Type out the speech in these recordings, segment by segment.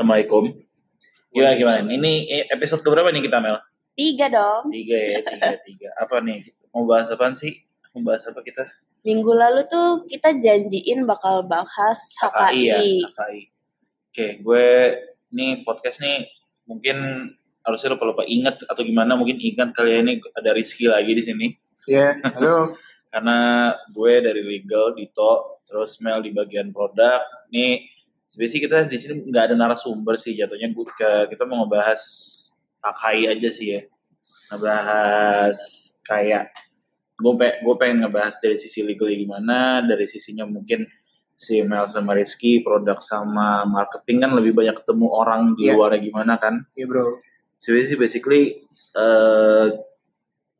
Assalamualaikum. Gimana gimana? Ini episode keberapa nih kita Mel? Tiga dong. Tiga ya, tiga tiga. Apa nih? Mau bahas apa sih? Mau bahas apa kita? Minggu lalu tuh kita janjiin bakal bahas HKI. ya, HKI. Oke, gue nih podcast nih mungkin harusnya lupa lupa inget atau gimana mungkin ingat kali ya ini ada Rizky lagi di sini. Iya, halo. Karena gue dari legal, Dito, terus Mel di bagian produk. Nih sebenarnya kita di sini nggak ada narasumber sih jatuhnya ke kita mau ngebahas HKI aja sih ya ngebahas kayak gue pe gue pengen ngebahas dari sisi legal gimana dari sisinya mungkin si Mel sama Rizky produk sama marketing kan lebih banyak ketemu orang di Iya. luar gimana kan Iya bro. sebenarnya sih basically eh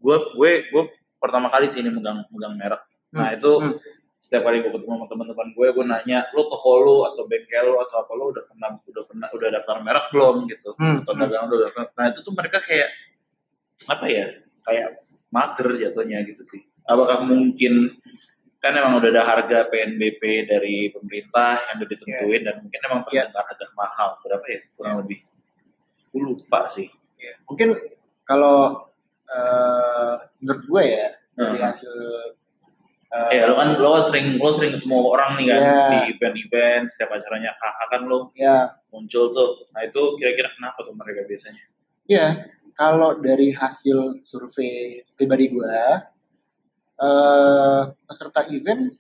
gue gue gue pertama kali sih ini megang megang merek nah Hmm, itu hmm. Setiap kali gue ketemu sama teman-teman gue gue nanya lo toko lo atau bengkel lo atau apa lo udah pernah udah pernah udah daftar merek belum? Gitu. Hmm, atau hmm. dagang udah daftar nah itu tuh mereka kayak apa ya kayak mager jatuhnya gitu sih. Apakah mungkin kan emang udah ada harga PNBP dari pemerintah yang udah ditentuin dan mungkin emang terdengar harga mahal. Berapa ya? Kurang lebih. Gue lupa sih. Mungkin kalau eh, menurut gue ya dari Hmm. hasil eh, Eh, lo kan lo sering lo sering ketemu orang nih kan Iya. di event-event setiap acaranya KH kan lo ya muncul tuh. Nah itu kira-kira kenapa tuh mereka biasanya? Iya, kalau dari hasil survei pribadi gua, eh, peserta event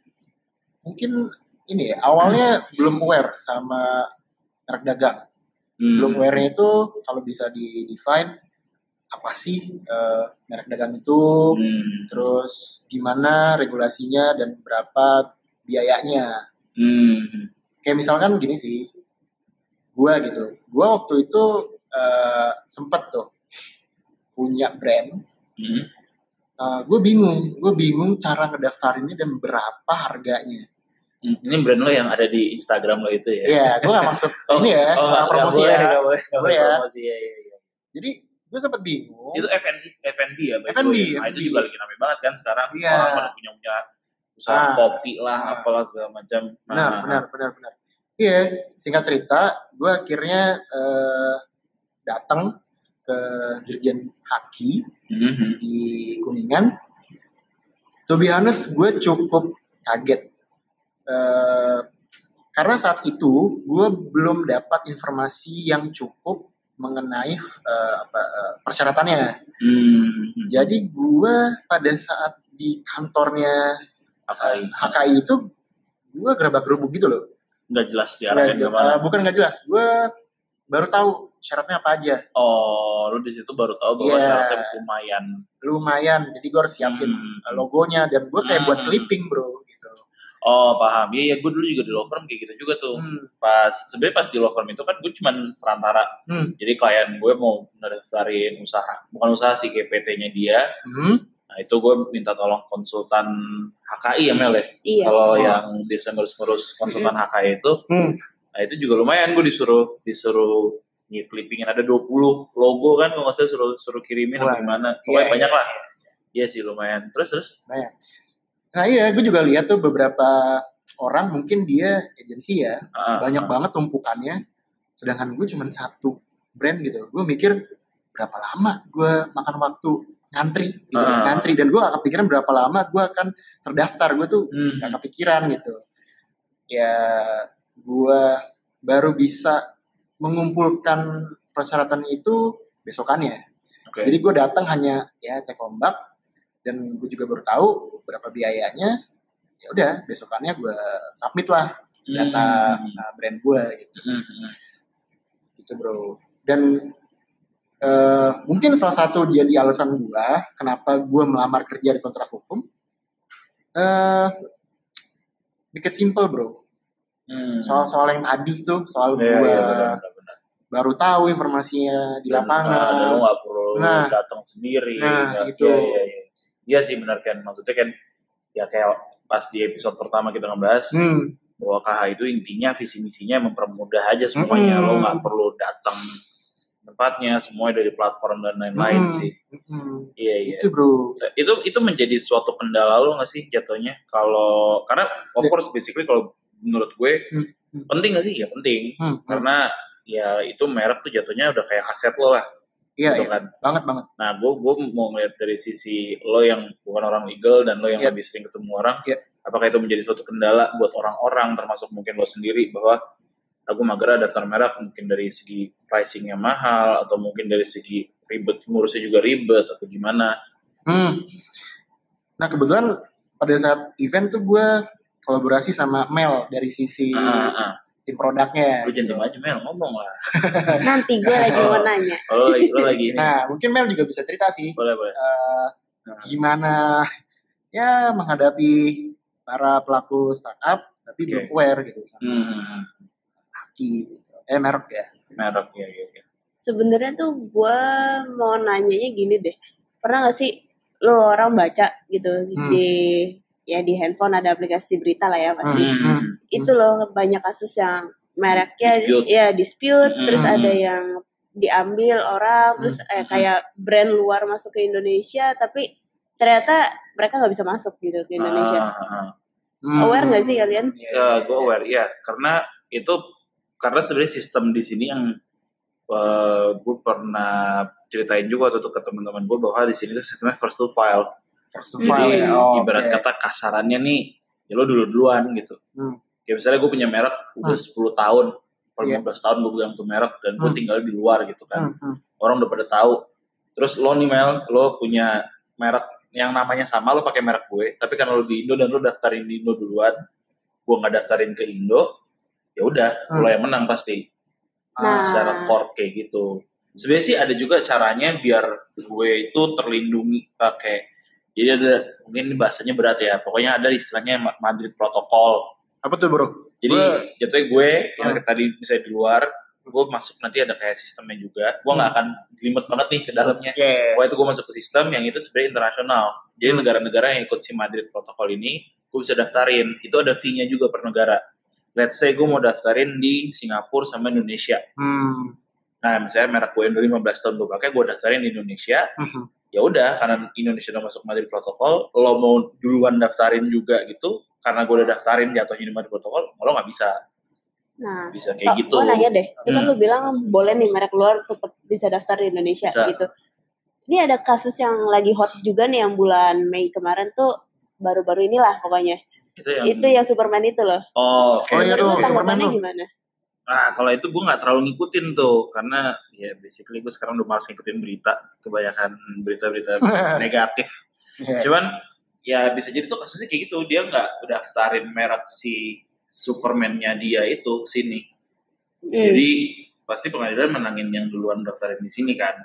mungkin ini ya, awalnya belum aware sama merek dagang. Hmm. Belum aware-nya itu kalau bisa di define apa sih eh, merek dagang itu, Hmm. terus gimana regulasinya dan berapa biayanya. Hmm. Kayak misalkan gini sih, gua gitu, gua waktu itu eh, sempet tuh punya brand Hmm. gue bingung, gue bingung cara ngedaftarinnya dan berapa harganya. Hmm. Ini brand lo yang ada di Instagram lo itu ya? Iya, gue gak maksud ini ya, oh, promosi boleh, ya. nggak boleh, nggak boleh Boleh ya. promosi, iya, iya, iya. Jadi gue sempet bingung. Itu FNB, FNB ya? way. Nah, itu juga lagi rame banget kan sekarang. Iya. Orang pada punya punya usaha Nah. kopi lah, Nah. apalah segala macam. Nah, benar, benar, benar, benar. Iya, singkat cerita, gue akhirnya eh, datang ke Dirjen Haki Mhm. di Kuningan. To be honest, gue cukup kaget. Eh, karena saat itu gue belum dapat informasi yang cukup mengenai eh, apa, eh, persyaratannya. Hmm. Jadi gue pada saat di kantornya HKI. HKI itu gue gerabak gerubuk gitu loh. Nggak jelas diarahkan jelas- ke mana. eh, bukan nggak jelas, gue baru tahu syaratnya apa aja. Oh, lu di situ baru tahu bahwa Iya. syaratnya lumayan. Lumayan, jadi gue harus siapin Hmm. logonya dan gue kayak buat Hmm. clipping bro. Oh, paham. Iya, ya, gue dulu juga di law firm kayak gitu juga tuh. Hmm. Pas sebenarnya pas di law firm itu kan gue cuman perantara. Hmm. Jadi klien gue mau ngedaftarin usaha, bukan usaha sih kayak PT-nya dia. Hmm. Nah, itu gue minta tolong konsultan HKI ya Mel ya. Iya. Kalau Oh. yang bisa ngurus-ngurus konsultan HKI itu, Hmm. nah itu juga lumayan gue disuruh disuruh ya, clippingin ada 20 logo kan kalau nggak salah suruh suruh kirimin Wah. atau gimana. Pokoknya Iya, banyak iya. lah. Iya sih lumayan. Terus terus. Nah iya, gue juga lihat tuh beberapa orang mungkin dia agensi ya, Ah, banyak ah. banget tumpukannya. Sedangkan gue cuma satu brand gitu. Gue mikir berapa lama gue makan waktu ngantri, gitu, Ah. ngantri dan gue gak kepikiran berapa lama gue akan terdaftar. Gue tuh Hmm. gak kepikiran gitu. Ya gue baru bisa mengumpulkan persyaratan itu besokannya. Oke. Jadi gue datang hanya ya cek ombak dan gue juga baru tahu berapa biayanya. Ya udah besokannya gue submit lah data Hmm. uh, brand gue gitu, Hmm, hmm. gitu bro. Dan eh, mungkin salah satu jadi alasan gue kenapa gue melamar kerja di kontrak hukum. Eh, make it simple bro. Hmm. Soal-soal yang tadi tuh soal Iya, gue iya, benar. baru tahu informasinya di Dan, lapangan. nah, lu perlu Nah. datang sendiri. Nah, nggak- itu. Iya, iya, iya. Sih benar kan. Maksudnya kan ya kayak pas di episode pertama kita ngebahas Hmm, bahwa KH itu intinya visi misinya mempermudah aja semuanya. Mm-mm. Lo nggak perlu datang tempatnya, semuanya dari platform dan lain-lain Mm-mm. sih. mm, Iya iya. itu bro. Itu itu menjadi suatu kendala lo nggak sih jatuhnya? Kalau karena of Ya. course basically kalau menurut gue Hmm, hmm. penting nggak sih? Ya penting. Hmm, hmm. Karena ya itu merek tuh jatuhnya udah kayak aset lo lah Iya, gitu iya. kan banget banget. nah gue gue mau ngeliat dari sisi lo yang bukan orang legal dan lo yang Iya. lebih sering ketemu orang Iya. apakah itu menjadi suatu kendala buat orang-orang termasuk mungkin lo sendiri bahwa aku mager daftar merek mungkin dari segi pricingnya mahal atau mungkin dari segi ribet ngurusnya juga ribet atau gimana Hmm. Nah kebetulan pada saat event tuh gue kolaborasi sama Mel dari sisi ah, ah. Tim produknya. lu jangan aja Mel ngomong lah Nanti gue lagi mau nanya. oh, lo lagi lo lagi ini Nah mungkin Mel juga bisa cerita sih boleh boleh eh, Nah. gimana ya menghadapi para pelaku startup tapi Oke. belum aware gitu sama hmm, Aki, eh merek ya. merek ya ya ya Sebenarnya tuh gue mau nanyanya gini deh. Pernah gak sih lo orang baca gitu Hmm. di ya di handphone ada aplikasi berita lah ya pasti. Hmm. Hmm. Itu loh banyak kasus yang mereknya Dispute. ya dispute, Hmm. terus ada yang diambil orang, terus eh, Hmm. kayak brand luar masuk ke Indonesia, tapi ternyata mereka nggak bisa masuk gitu ke Indonesia. Ah, ah, ah. Hmm. Aware nggak sih kalian? Ya, gue aware ya, karena itu karena sebenarnya sistem di sini yang gue pernah ceritain juga waktu itu ke teman-teman gue bahwa di sini tuh sistemnya first to file. First Jadi ya. Oh, ibarat oke. kata kasarannya nih, ya lo dulu duluan gitu. Hmm. Kayak misalnya gue punya merek udah Hmm. 10 tahun, per Iya. 15 tahun gue pegang tuh merek dan gue Hmm. tinggal di luar gitu kan. Hmm, hmm. Orang udah pada tahu. Terus lo nih Mel, lo punya merek yang namanya sama, lo pakai merek gue, tapi karena lo di Indo dan lo daftarin di Indo duluan, gue nggak daftarin ke Indo, ya udah Hmm. lo yang menang pasti Nah. secara court kayak gitu. Sebenarnya sih ada juga caranya biar gue itu terlindungi pakai jadi ada mungkin ini bahasanya berat ya. Pokoknya ada istilahnya Ma- Madrid Protocol. Apa tuh bro? Jadi Gua- jatuhnya gue yang Hmm. tadi misalnya di luar, gue masuk nanti ada kayak sistemnya juga. Gue nggak akan jelimet banget nih ke dalamnya. Yeah. Pokoknya itu gue masuk ke sistem yang itu sebenarnya internasional. Jadi Hmm. negara-negara yang ikut si Madrid Protocol ini, gue bisa daftarin. Itu ada fee-nya juga per negara. Let's say gue mau daftarin di Singapura sama Indonesia. Hmm. Nah, misalnya merek gue yang udah 15 tahun gue pakai, gue daftarin di Indonesia. Mhm. Ya udah, karena Indonesia udah masuk Madrid Protocol, lo mau duluan daftarin juga gitu, karena gue udah daftarin jatuhnya di Madrid Protocol, lo nggak bisa. Nah, Bisa kayak gitu. Gue nanya deh, itu kan Hmm. lu bilang boleh nih merek luar tetap bisa daftar di Indonesia Bisa. gitu. Ini ada kasus yang lagi hot juga nih yang bulan Mei kemarin tuh baru-baru inilah pokoknya. Itu yang, Itu yang Superman itu loh. Oh, oke. Oh, iya tuh, Superman gimana? Nah, kalau itu gue nggak terlalu ngikutin tuh, karena ya basically gue sekarang udah malas ngikutin berita, kebanyakan berita-berita negatif. Yeah. Cuman ya bisa jadi tuh kasusnya kayak gitu, dia nggak daftarin merek si Superman-nya dia itu ke sini. Hmm. Jadi pasti pengadilan menangin yang duluan daftarin di sini kan.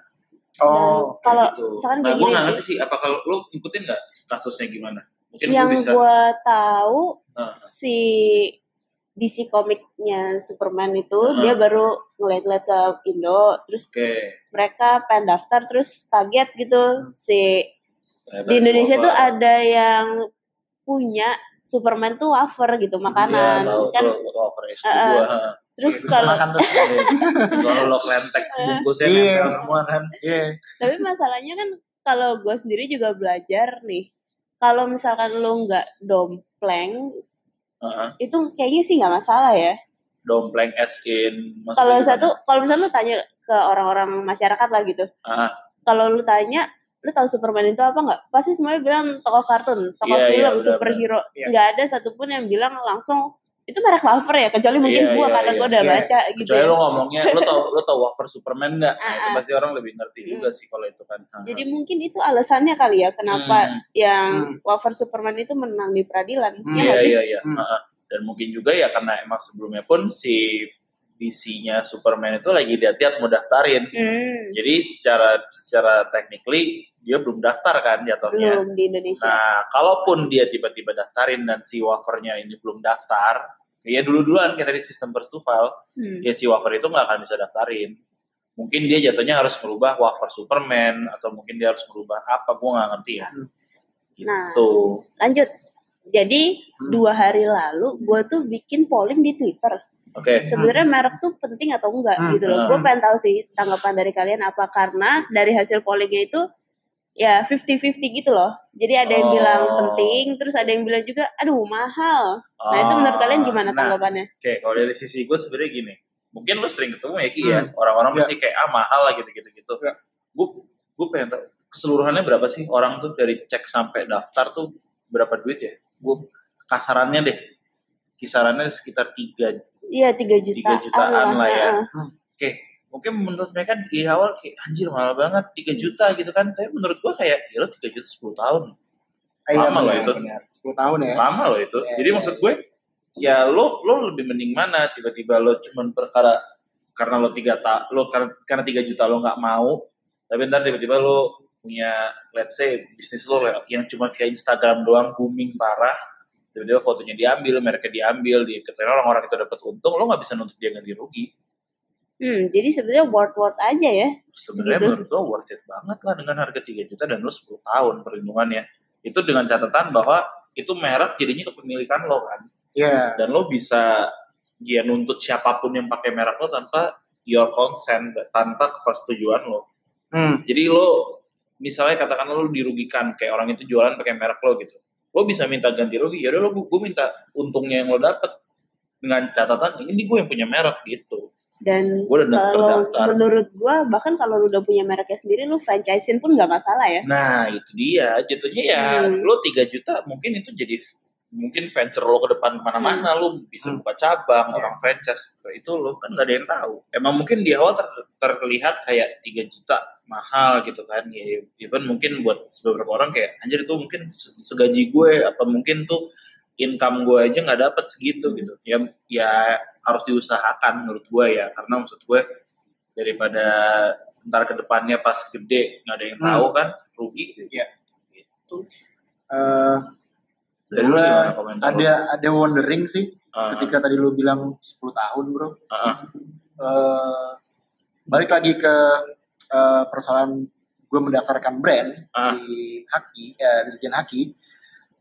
Oh. Dan kalau gitu. misalkan Nah, gue nggak ngerti sih, apakah lo ngikutin nggak kasusnya gimana? Mungkin yang gue tahu Nah, si DC komiknya Superman itu Heeh. dia baru ngeliat-ngeliat ke Indo, terus Oke. mereka pengen daftar terus kaget gitu si Ternyata di Indonesia tuh ada yang punya Superman tuh wafer gitu makanan Iya, tahu kan tuh, SD Heeh. gua. terus Bisa kalau makan tuh. Kalau lo kelentek bungkusnya Iya. nempel semua kan. Iya. tapi masalahnya kan kalau gue sendiri juga belajar nih kalau misalkan lo nggak dompleng Heeh. itu kayaknya sih nggak masalah ya Dompleng as in kalau satu kalau misalnya lu tanya ke orang-orang masyarakat lah gitu Ah. kalau lu tanya lu tahu Superman itu apa nggak pasti semuanya bilang tokoh kartun tokoh Iya, iya, film benar, superhero Iya. nggak ada satupun yang bilang langsung itu merek wafer ya kecuali mungkin Iya, gua iya, karena iya. gua udah Iya. baca gitu Kecuali ya. lo ngomongnya, lo tau lo tau wafer Superman nggak? Nah, itu Ah, pasti orang lebih ngerti juga sih kalau itu kan. Ah, jadi ah. mungkin itu alasannya kali ya kenapa Hmm. yang Hmm. wafer Superman itu menang di peradilan Hmm. ya Iya nggak sih iya iya. Hmm. Dan mungkin juga ya karena emang sebelumnya pun si DC-nya Superman itu lagi lihat-lihat mau daftarin. Hmm, Jadi secara secara technically dia belum daftar kan jatuhnya. belum di Indonesia Nah, kalaupun dia tiba-tiba daftarin dan si wafernya ini belum daftar, ya dulu-duluan kayak tadi sistem first to file, Hmm. ya si wafer itu nggak akan bisa daftarin. Mungkin dia jatuhnya harus merubah wafer Superman atau mungkin dia harus merubah apa, gue nggak ngerti ya. Hmm. Nah. Gitu. lanjut jadi Hmm. dua hari lalu gue tuh bikin polling di Twitter Oke. sebenarnya merek tuh penting atau enggak Hmm, gitu loh. hmm. Gue pengen tahu sih tanggapan dari kalian apa karena dari hasil pollingnya itu ya 50-50 gitu loh. Jadi ada yang Oh. bilang penting, terus ada yang bilang juga aduh mahal. Nah itu menurut kalian gimana Nah, tanggapannya? Oke, kalau dari sisi gue sebenarnya gini, mungkin lo sering ketemu ya Ki ya Hmm. orang-orang Ya. pasti kayak ah mahal lah gitu-gitu gitu Ya. gue gue pengen tahu keseluruhannya berapa sih orang tuh dari cek sampai daftar tuh berapa duit ya gue kasarannya deh kisarannya sekitar tiga Iya tiga juta. Tiga jutaan lah ya. Heeh. oke mungkin menurut mereka di awal kayak anjir mahal banget 3 juta gitu kan tapi menurut gua kayak ya lo 3 juta 10 tahun Iya, Lama loh benar, itu. 10 tahun ya. lama loh itu Iya, jadi iya, maksud gue ya lo lo lebih mending mana tiba-tiba lo cuman perkara karena lo tiga ta lo karena karena tiga juta lo nggak mau tapi ntar tiba-tiba lo punya let's say bisnis lo yang cuma via Instagram doang booming parah tiba-tiba fotonya diambil mereknya diambil di ketika orang-orang itu dapat untung lo nggak bisa nuntut dia ganti rugi Hmm, jadi sebenarnya worth worth aja ya. sebenarnya Segitu. menurut gue worth it banget lah dengan harga 3 juta dan lo 10 tahun perlindungannya itu dengan catatan bahwa itu merek jadinya kepemilikan lo kan Iya. dan lo bisa dia nuntut siapa pun yang pakai merek lo tanpa your consent tanpa persetujuan lo Hmm. jadi lo misalnya katakan lo dirugikan kayak orang itu jualan pakai merek lo gitu lo bisa minta ganti rugi ya udah lo gue minta untungnya yang lo dapet dengan catatan ini gue yang punya merek gitu Dan gue udah kalau terdaftar menurut gua bahkan kalau lu udah punya mereknya sendiri lu franchisein pun nggak masalah ya. Nah itu dia jatuhnya ya Hmm. lo 3 juta mungkin itu jadi mungkin venture lo ke depan ke mana-mana lo bisa Hmm. buka cabang Iya. orang franchise itu lo kan gak ada yang tahu emang mungkin di awal ter- terlihat kayak 3 juta mahal gitu kan ya even mungkin buat beberapa orang kayak anjir itu mungkin se- segaji gue apa mungkin tuh income gue aja nggak dapet segitu Hmm. gitu ya ya harus diusahakan menurut gue ya karena maksud gue daripada ntar ke depannya pas gede nggak ada yang Hmm. tahu kan rugi gitu. Iya. Gitu. Eh, Dari lu lu? ada ada wondering sih Ah, ketika tadi lu bilang 10 tahun, Bro. ah, ah. Eh, balik lagi ke eh, persoalan gue mendaftarkan brand Ah. di Haki, eh, di Dirjen Haki.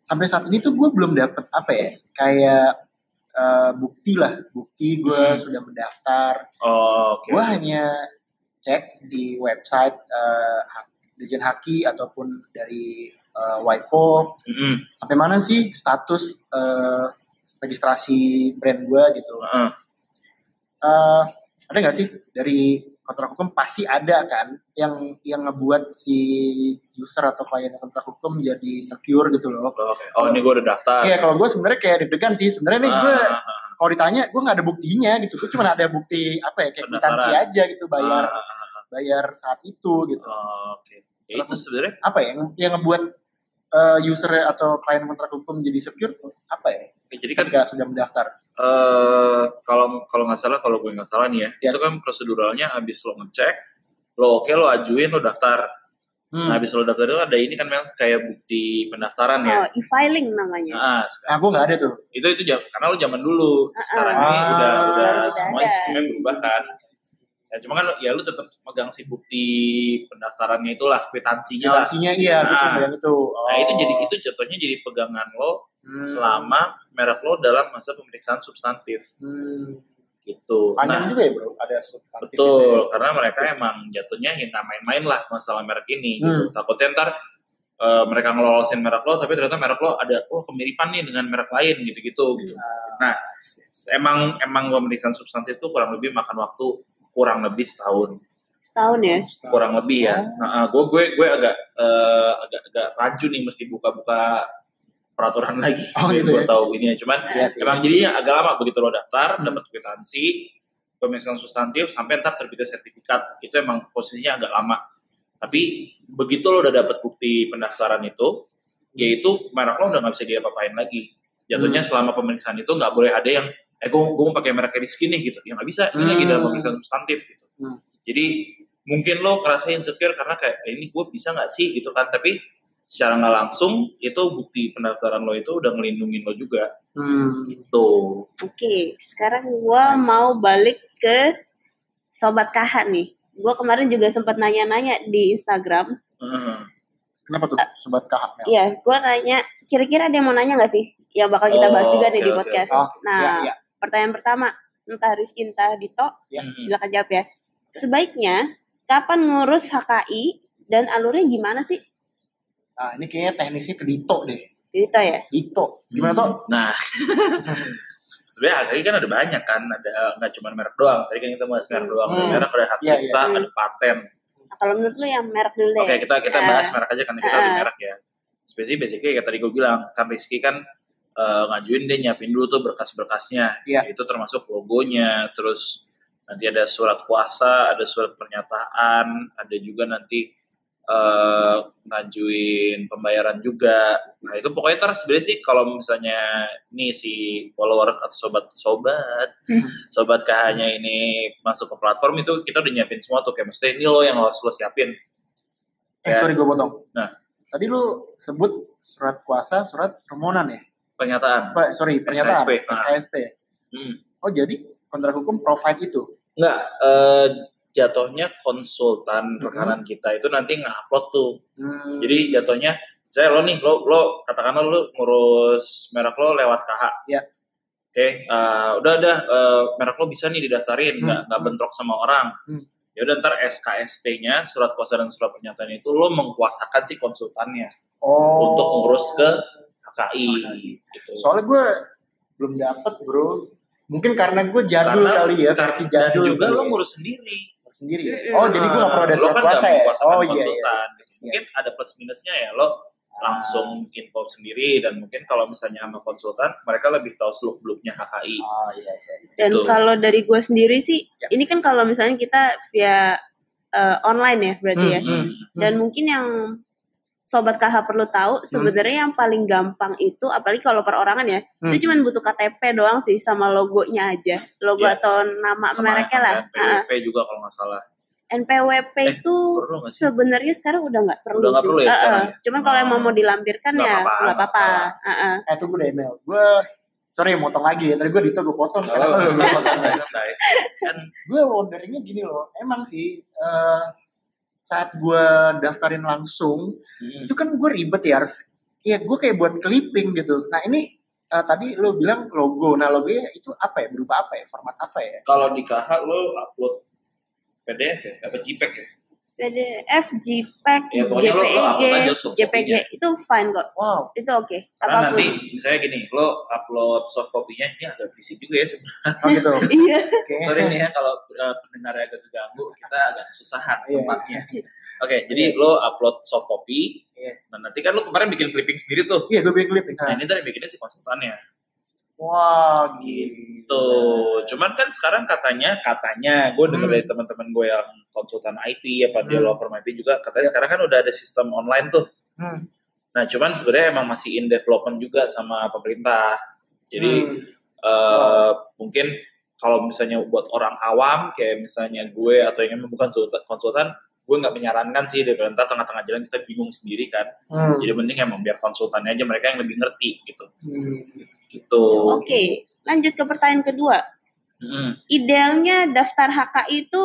Sampai saat ini tuh gue belum dapet apa ya, kayak eh, bukti lah, bukti gue Hmm. sudah mendaftar. Oh, oke. Gue hanya cek di website eh, Dirjen Haki ataupun dari eh, WIPO Mm-mm. sampai mana sih status eh, registrasi brand gue gitu. Ah, Eh, ada nggak sih dari kontrak hukum pasti ada kan yang yang ngebuat si user atau klien kontrak hukum jadi secure gitu loh. oh, oke. Oh, ini gue udah daftar. Iya kalau gue sebenarnya kayak deg-degan sih sebenarnya nih gue Ah, ah, kalau ditanya gue nggak ada buktinya gitu gue cuma ada bukti apa ya kayak kwitansi aja gitu ah, bayar ah, ah, bayar saat itu gitu. ah. Oke. Ya itu sebenarnya Apa ya yang, yang ngebuat eh, user atau klien kontrak hukum jadi secure apa ya jadi kan ketika sudah mendaftar? eh kalau kalau nggak salah kalau gue nggak salah nih ya Yes. itu kan proseduralnya abis lo ngecek lo oke lo ajuin lo daftar Hmm. nah abis lo daftar itu ada ini kan Mel kayak bukti pendaftaran ya Oh, e-filing namanya. nah Nah, sekarang gue nggak ada tuh. itu itu jam karena lo zaman dulu sekarang ini Ah. udah udah Udah semua sistemnya berubah kan ya cuma kan ya lo tetap megang si bukti pendaftarannya itulah kwitansinya lah Kwitansinya iya, Nah. bilang itu. nah itu Oh. jadi itu jatuhnya jadi pegangan lo Hmm. selama merek lo dalam masa pemeriksaan substantif Hmm. gitu Panjang Nah, juga ya bro, ada substantif gitu Betul, ya. karena mereka emang jatuhnya ya nggak main-main lah masalah merek ini. Hmm. Gitu. Takutnya ntar eh, mereka ngelolosin merek lo, tapi ternyata merek lo ada, oh kemiripan nih dengan merek lain gitu-gitu. Gitu. Nah, emang emang pemeriksaan substantif itu kurang lebih makan waktu kurang lebih setahun, Setahun ya. kurang lebih ya. Nah, gue gue gue agak eh, agak agak raju nih mesti buka-buka peraturan lagi. Oh, gitu Gue ya? tahu ini ya, cuman Iya sih. Emang jadinya agak lama begitu lo daftar, Hmm. dapat kwitansi, pemeriksaan substantif sampai ntar terbitnya sertifikat. Itu emang posisinya agak lama. Tapi begitu lo udah dapat bukti pendaftaran itu, yaitu merek lo udah nggak bisa diapa-apain lagi. Jatuhnya Hmm. selama pemeriksaan itu nggak boleh ada yang, eh gue, gue mau pakai merek Rizky nih gitu. Ya nggak bisa, ini Hmm. lagi dalam pemeriksaan substantif gitu. Hmm. Jadi mungkin lo ngerasa insecure karena kayak, "Eh, ini gue bisa nggak sih gitu kan. Tapi secara nggak langsung itu bukti pendaftaran lo itu udah ngelindungin lo juga Hmm. gitu. Oke, sekarang gua Nice. mau balik ke sobat KH nih. Gua kemarin juga sempat nanya-nanya di Instagram. Heeh. Kenapa tuh sobat kahak Mel? Iya, gua nanya, kira-kira ada yang mau nanya nggak sih? Yang bakal kita bahas Oh, juga nih oke, di podcast. Oh, nah, iya, iya. Pertanyaan pertama, entah Rizky, entah Dito, Ya. Hmm. silakan jawab ya. Sebaiknya kapan ngurus HKI dan alurnya gimana sih? Nah, ini kayaknya teknisnya ke Dito deh. Dito ya. Dito. Gimana Hmm. toh? Nah, sebenarnya HKI kan ada banyak kan, ada nggak cuma merek doang. Tadi kan kita bahas merek doang, ada Hmm. merek ada hak Iya, cipta, iya. ada paten. Nah, kalau menurut lu yang merek dulu deh. Oke, kita kita Nah, bahas merek aja kan kita di Ah. merek ya. Spesifiknya basically kayak tadi gue bilang, kan Rizky kan eh, ngajuin dia nyiapin dulu tuh berkas-berkasnya. Iya. Itu termasuk logonya, terus nanti ada surat kuasa, ada surat pernyataan, ada juga nanti eh ngajuin pembayaran juga. Nah itu pokoknya terus sebenarnya sih kalau misalnya nih si follower atau sobat-sobat, Hmm. sobat KH-nya ini masuk ke platform itu kita udah nyiapin semua tuh kayak maksudnya ini lo yang harus lo siapin. Eh, Ya. sorry gue potong. Nah. Tadi lu sebut surat kuasa, surat permohonan ya? Pernyataan. Apa, sorry, pernyataan. SKSP. Ah. SKSP. Hmm. Oh, jadi kontrak hukum provide itu? Enggak, eh, jatuhnya konsultan Mhm. rekanan kita itu nanti ngupload tuh. Hmm. Jadi jatuhnya saya lo nih lo lo katakanlah lo ngurus merek lo lewat KH. Iya. Oke, eh, udah udah eh, merek lo bisa nih didaftarin, Hmm. nggak nggak bentrok sama orang. Hmm. Ya udah ntar SKSP-nya surat kuasa dan surat pernyataan itu lo mengkuasakan si konsultannya oh. untuk ngurus ke HKI gitu. Soalnya gue belum dapet bro. Mungkin karena gue jadul Karena- kali ya, dan- versi dan jadul. juga kali lo ngurus sendiri. sendiri ya? Oh, jadi gue gak perlu ada surat kan kuasa ya? mengkuasakan Oh iya, iya. konsultan. Mungkin ada plus minusnya ya lo langsung info sendiri dan mungkin kalau misalnya sama konsultan mereka lebih tahu seluk beluknya HKI. Oh iya, iya. Dan Gitu. kalau dari gue sendiri sih, Ya. ini kan kalau misalnya kita via eh, online ya berarti ya. Hmm. Dan mungkin yang sobat KH perlu tahu sebenarnya yang paling gampang itu apalagi kalau perorangan ya, Hmm. itu cuma butuh KTP doang sih sama logonya aja. Logo Iya. atau nama Sama mereknya lah. NPWP juga kalau nggak salah. NPWP Eh, itu sebenarnya sekarang udah nggak perlu Udah sih. perlu ya sekarang ya? Cuman kalau Oh. emang mau dilampirkan Nggak ya nggak apa-apa. nggak Eh, eh. Tunggu deh Mel. Gue, sorry motong lagi ya. Tadi gue dito gue potong. Lu gue potong? Kan wonderingnya gini loh. Emang sih, eh, saat gue daftarin langsung, hmm, itu kan gue ribet ya harus ya gue kayak buat clipping gitu. Nah ini eh, tadi lo bilang logo. Nah logonya itu apa ya? Berupa apa ya? Format apa ya? Kalau di KH lo upload PDF ya, apa JPEG ya? PDF, JPEG, Ya, lo- lo JPEG, JPG itu fine kok. wow Itu oke. Karena Apa pun. nanti misalnya gini, lo upload soft copy-nya ini agak berisik juga ya sebenarnya. oh gitu Iya. oke Sorry nih ya kalau uh, pendengar agak terganggu, kita agak kesusahan Iya. tempatnya. Oke, jadi lo upload soft copy, Iya. nah nanti kan lo kemarin bikin clipping sendiri tuh. iya gue bikin clipping Nah nah. ini tadi bikinnya si konsultannya. Wah gitu Tuh, cuman kan sekarang katanya, katanya gue denger Hmm. dari teman-teman gue yang konsultan IT apa dia Hmm. law firm IT juga, katanya Iya. sekarang kan udah ada sistem online tuh. Hmm. Nah, cuman sebenarnya emang masih in development juga sama pemerintah. Jadi Hmm. eh, mungkin kalau misalnya buat orang awam kayak misalnya gue atau yang bukan konsultan, konsultan gue nggak menyarankan sih daripada ntar tengah-tengah jalan kita bingung sendiri kan. Hmm. Jadi mending emang biar konsultannya aja mereka yang lebih ngerti gitu. Hmm. Gitu. Oke, lanjut ke pertanyaan kedua. Mm-mm. Idealnya daftar HKI itu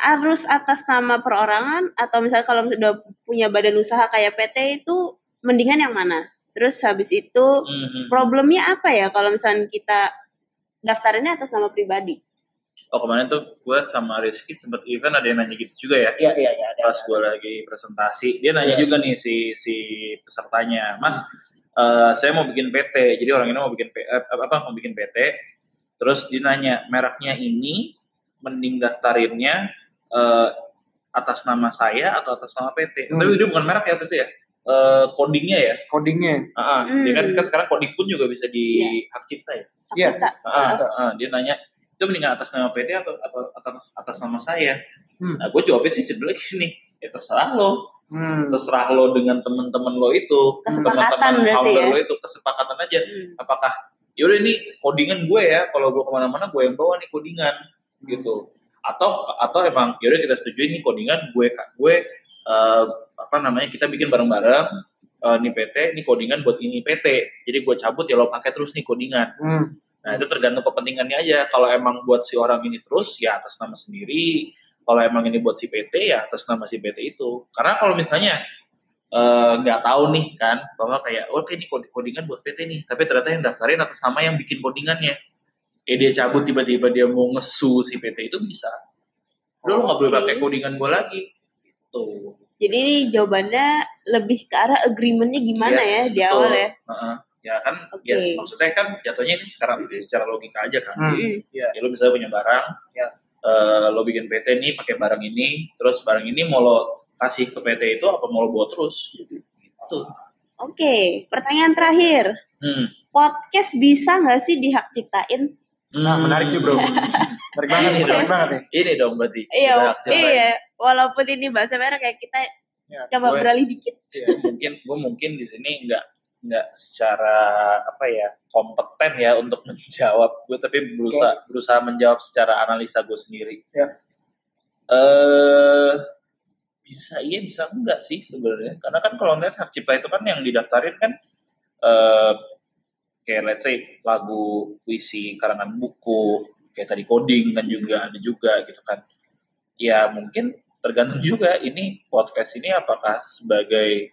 harus atas nama perorangan atau misalnya kalau udah punya badan usaha kayak PT itu mendingan yang mana? Terus habis itu Mhm. problemnya apa ya kalau misalnya kita daftarinnya atas nama pribadi? Oh kemarin tuh gue sama Rizky sempet event ada yang nanya gitu juga ya. iya iya iya ada Pas gue lagi presentasi, dia nanya Iya. juga nih si si pesertanya, Mas, eh, saya mau bikin PT. Jadi orang ini mau bikin P- eh, apa mau bikin PT. Terus dia nanya mereknya ini mending daftarinnya eh, atas nama saya atau atas nama PT. Hmm. Tapi dia bukan merek ya itu ya. Eh, codingnya ya. codingnya. Dia kan, Hmm. kan sekarang coding pun juga bisa di hak cipta ya. Hak Iya. cipta. Ah, ah, Betul. ah. dia nanya itu mendingan atas nama PT atau atau, atau atas nama saya. Hmm. Nah, gue jawabnya sih sebenarnya gini, ya terserah lo, hmm. terserah lo dengan teman-teman lo itu, teman-teman founder ya? lo itu kesepakatan aja. Hmm. Apakah yaudah ini codingan gue ya, kalau gue ke mana-mana gue yang bawa nih codingan gitu. Atau atau emang yaudah kita setuju ini codingan gue gue eh, apa namanya kita bikin bareng-bareng eh, ini PT, ini codingan buat ini PT. Jadi gue cabut ya lo pakai terus nih codingan. Hmm. Nah itu tergantung kepentingannya aja. Kalau emang buat si orang ini terus ya atas nama sendiri. Kalau emang ini buat si PT ya atas nama si PT itu. Karena kalau misalnya eh, nggak tahu nih kan bahwa kayak oh oke ini codingan buat PT nih, tapi ternyata yang daftarin atas nama yang bikin codingannya. Eh dia cabut tiba-tiba dia mau ngesu si PT itu bisa. Udah lo nggak boleh Oke. pakai codingan gue lagi. Tuh. Jadi jawabannya lebih ke arah agreementnya gimana Yes, ya di betul. awal ya. Heeh. Ya kan, Oke. ya maksudnya kan jatuhnya ini sekarang secara logika aja kan. Hmm. Mm-mm. Ya lo misalnya punya barang, Ya. eh, lo bikin PT nih pakai barang ini, terus barang ini mau lo kasih ke PT itu apa mau lo bawa terus? Gitu. Oke, pertanyaan terakhir. Hmm. Podcast bisa nggak sih dihak ciptain? Nah, menarik nih bro. Menarik banget nih, Ini menarik dong. banget nih. Ini dong berarti. Iya, iya. Walaupun ini bahasa merah kayak kita Ya, coba gue- beralih dikit. Ya, mungkin gue mungkin di sini nggak nggak secara apa ya kompeten ya untuk menjawab gue tapi berusaha berusaha menjawab secara analisa gue sendiri. Ya. Eh bisa iya bisa enggak sih sebenarnya karena kan kalau ngeliat hak cipta itu kan yang didaftarin kan eh kayak let's say lagu puisi karangan buku kayak tadi coding kan juga ada juga gitu kan ya mungkin tergantung juga ini podcast ini apakah sebagai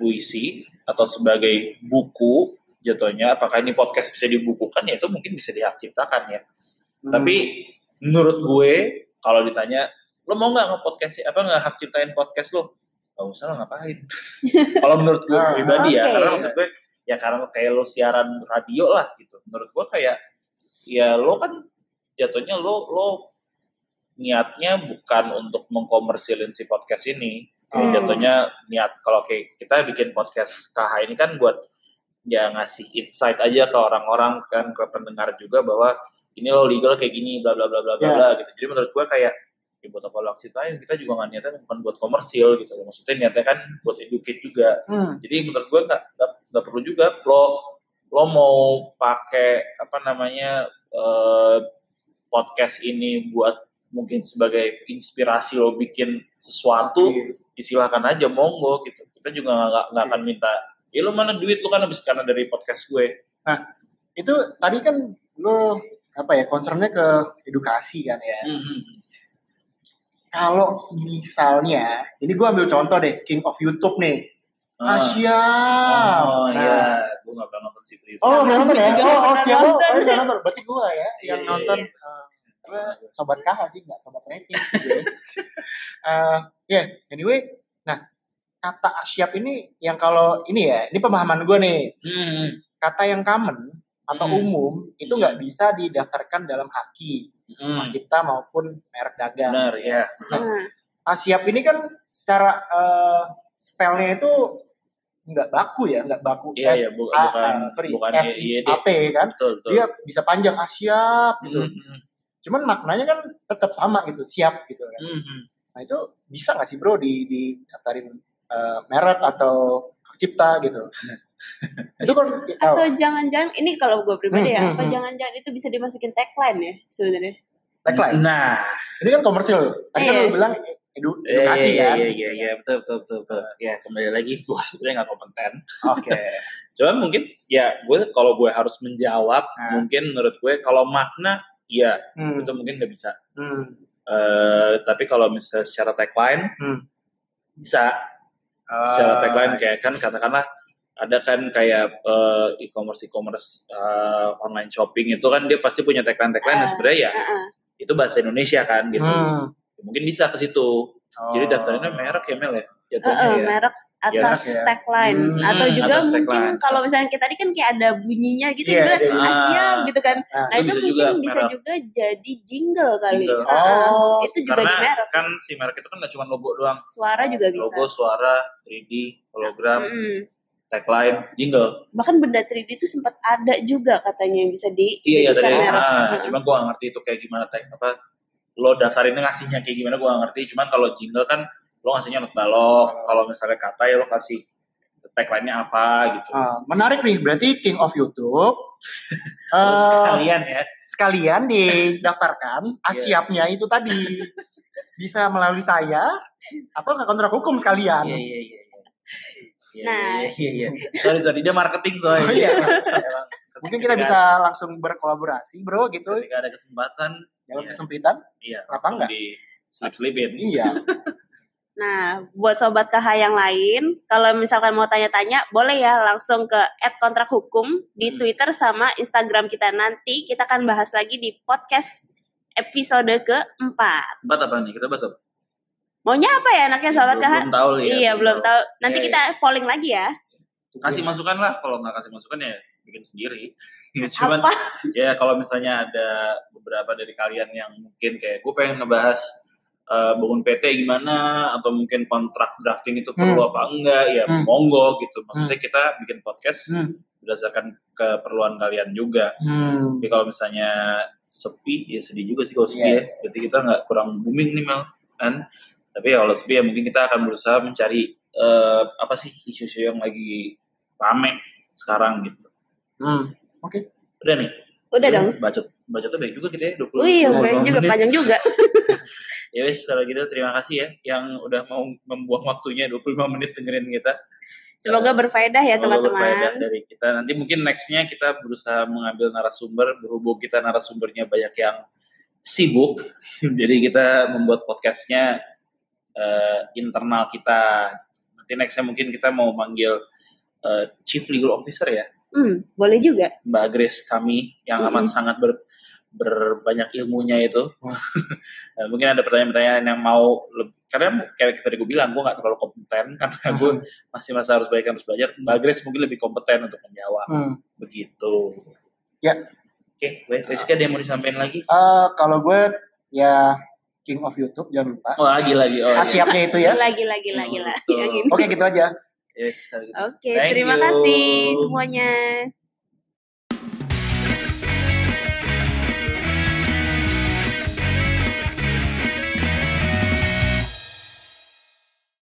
puisi atau sebagai buku jatuhnya apakah ini podcast bisa dibukukan? Ya itu mungkin bisa dihak ciptakan ya. Hmm. tapi menurut gue kalau ditanya lo mau nggak nge-podcast apa nggak hak ciptain podcast lo? Gak usah lah ngapain? Kalau menurut gue Ah, pribadi ya oke. karena maksud gue ya karena kayak lo siaran radio lah gitu. Menurut gue kayak ya lo kan jatuhnya lo lo niatnya bukan untuk mengkomersilin si podcast ini Kayak Hmm. jatuhnya niat kalau kayak kita bikin podcast KH ini kan buat ya ngasih insight aja ke orang-orang kan ke pendengar juga bahwa ini lo legal kayak gini bla bla bla bla bla Ya. bla gitu jadi menurut gue kayak ya buat apa lo ceritain kita juga nggak niatnya bukan buat komersil gitu maksudnya niatnya kan buat educate juga Hmm. jadi menurut gue nggak nggak nggak perlu juga lo lo mau pakai apa namanya eh, podcast ini buat mungkin sebagai inspirasi lo bikin sesuatu Oke. silahkan aja monggo gitu kita juga nggak nggak- akan minta ya lo mana duit lo kan habis karena dari podcast gue Itu tadi kan lo apa ya concernnya ke edukasi kan ya. Hmm. Kalau misalnya, ini gue ambil contoh deh, King of YouTube nih, Ah. Asia. oh Nah. iya gue nggak pernah nonton itu Oh, nonton ya? juga Oh, oh siapa? Oh, nonton. Berarti gue ya yang Iya, iya, nonton. iya. Gue sobat kakak sih, nggak sobat rating. sih gue. Eh, ya, anyway. Nah, kata asyap ini yang kalau ini ya, ini pemahaman gue nih. Hmm. Kata yang common atau Hmm. umum itu nggak bisa didaftarkan dalam haki, Hmm. hak cipta maupun merek dagang. benar ya Nah, Asyap ini kan secara eh, spellnya itu nggak baku ya, nggak baku. Iya, iya, S bu- A- bukan- sorry, bukan S I. A P kan. betul betul Dia bisa panjang Asyap gitu. Hmm. Cuman maknanya kan tetap sama gitu, siap gitu kan. Hmm. Nah itu bisa nggak sih bro di di daftarin eh, merek atau cipta gitu? itu kan oh, atau jangan-jangan ini kalau gue pribadi ya, Hmm, hmm, apa hmm. jangan-jangan itu bisa dimasukin tagline ya sebenarnya. tagline. nah Ini kan komersil. Tadi kan Iya. lu bilang edu, Iya, edukasi iya, kan. Iya, iya, iya, betul, betul, betul, betul. Ya, kembali lagi, gue sebenarnya nggak kompeten. Oke. Cuman mungkin, ya, gue kalau gue harus menjawab, Nah. mungkin menurut gue, kalau makna, ya, Hmm. itu mungkin nggak bisa. Hmm. Eh, tapi kalau misalnya secara tagline, Hmm. bisa. Secara Ah, tagline, kayak kan, katakanlah, ada kan kayak eh, e-commerce, e-commerce, eh, online shopping itu kan dia pasti punya tagline-tagline, Ah, sebenarnya ya, Heeh. itu bahasa Indonesia kan, gitu. Hmm. Mungkin bisa ke situ. Jadi Oh. daftarinnya merek ya, Mel ya? Jatuhnya Heeh, ya. merek atas ya. tagline Hmm, atau juga atas mungkin tagline. kalau misalnya kita tadi kan kayak ada bunyinya gitu Iya, juga iya. Asia Ah. gitu kan. Nah, Nah, itu itu bisa mungkin juga bisa merek. juga jadi jingle kali. Jingle. Oh, itu juga Karena di merek. kan si merek itu kan nggak cuma logo doang. Suara juga bisa. Logo, suara, 3D, hologram, Mm. tagline, jingle. Bahkan benda 3D itu sempat ada juga katanya yang bisa di Iya iya tadi. merek. Ah, Heeh. cuma gua nggak ngerti itu kayak gimana tag apa lo daftarinnya ngasihnya kayak gimana gua nggak ngerti. Cuman kalau jingle kan lo ngasihnya not balok. Kalau misalnya kata ya lo kasih tagline-nya apa gitu. ah, menarik nih. Berarti King of YouTube. Terus eh, kalian ya. sekalian didaftarkan asyapnya itu tadi bisa melalui saya atau nggak kontrak hukum sekalian. Iya iya iya. iya. Iya, Nah. iya, iya, iya. Sorry, sorry, dia marketing soalnya. Oh, iya. Mungkin kita bisa langsung berkolaborasi, bro, gitu. ketika ada kesempatan, Dalam Iya. kesempitan. iya, Kenapa enggak? di slip-slipin. Iya. Nah, buat sobat KH yang lain, kalau misalkan mau tanya-tanya, boleh ya langsung ke @kontrakhukum di Hmm. Twitter sama Instagram kita nanti. Kita akan bahas lagi di podcast episode keempat. Empat apa nih? Kita bahas apa? Maunya apa ya anaknya sobat KH? belum tahu ya. iya, belum tahu. Nanti Iya, kita polling lagi ya. Kasih masukan lah. Kalau nggak kasih masukan ya bikin sendiri. Ya, Cuman Apa? ya kalau misalnya ada beberapa dari kalian yang mungkin kayak gue pengen ngebahas eh, bangun PT gimana atau mungkin kontrak drafting itu perlu apa enggak ya Hmm. monggo gitu. Maksudnya kita bikin podcast Hmm. berdasarkan keperluan kalian juga. Hmm. Tapi kalau misalnya sepi ya sedih juga sih kalau sepi Iya. ya. Berarti kita nggak kurang booming nih Mel kan. Tapi ya kalau sepi ya mungkin kita akan berusaha mencari eh, apa sih isu-isu yang lagi rame sekarang gitu. Hmm. Udah nih. Udah dong. Bacot bacotnya baik juga gitu ya 20 Wih, 25 panjang juga, menit. panjang juga. Ya wes kalau gitu terima kasih ya yang udah mau membuang waktunya 25 menit dengerin kita. Semoga berfaedah ya Semoga berfaedah teman-teman. dari kita. Nanti mungkin nextnya kita berusaha mengambil narasumber berhubung kita narasumbernya banyak yang sibuk. Jadi kita membuat podcastnya eh, internal kita. Nanti nextnya mungkin kita mau manggil eh, Chief Legal Officer ya, Hmm, boleh juga. Mbak Grace kami yang amat Mm-mm. sangat ber, berbanyak ilmunya itu. Eh, mungkin ada pertanyaan-pertanyaan yang mau leb- karena kayak tadi gue bilang gue nggak terlalu kompeten karena gue masih masa harus banyak yang harus belajar. Mbak Grace mungkin lebih kompeten untuk menjawab Hmm. begitu. Ya. Oke, okay, Rizky ada yang mau disampaikan lagi? Eh, kalau gue ya king of YouTube jangan lupa. Oh lagi lagi. Oh, iya. Asyapnya itu ya. Lagi, lagi, lagi. Yang ini. Oke gitu aja. Yes, gitu. Oke, Thank terima you. kasih semuanya.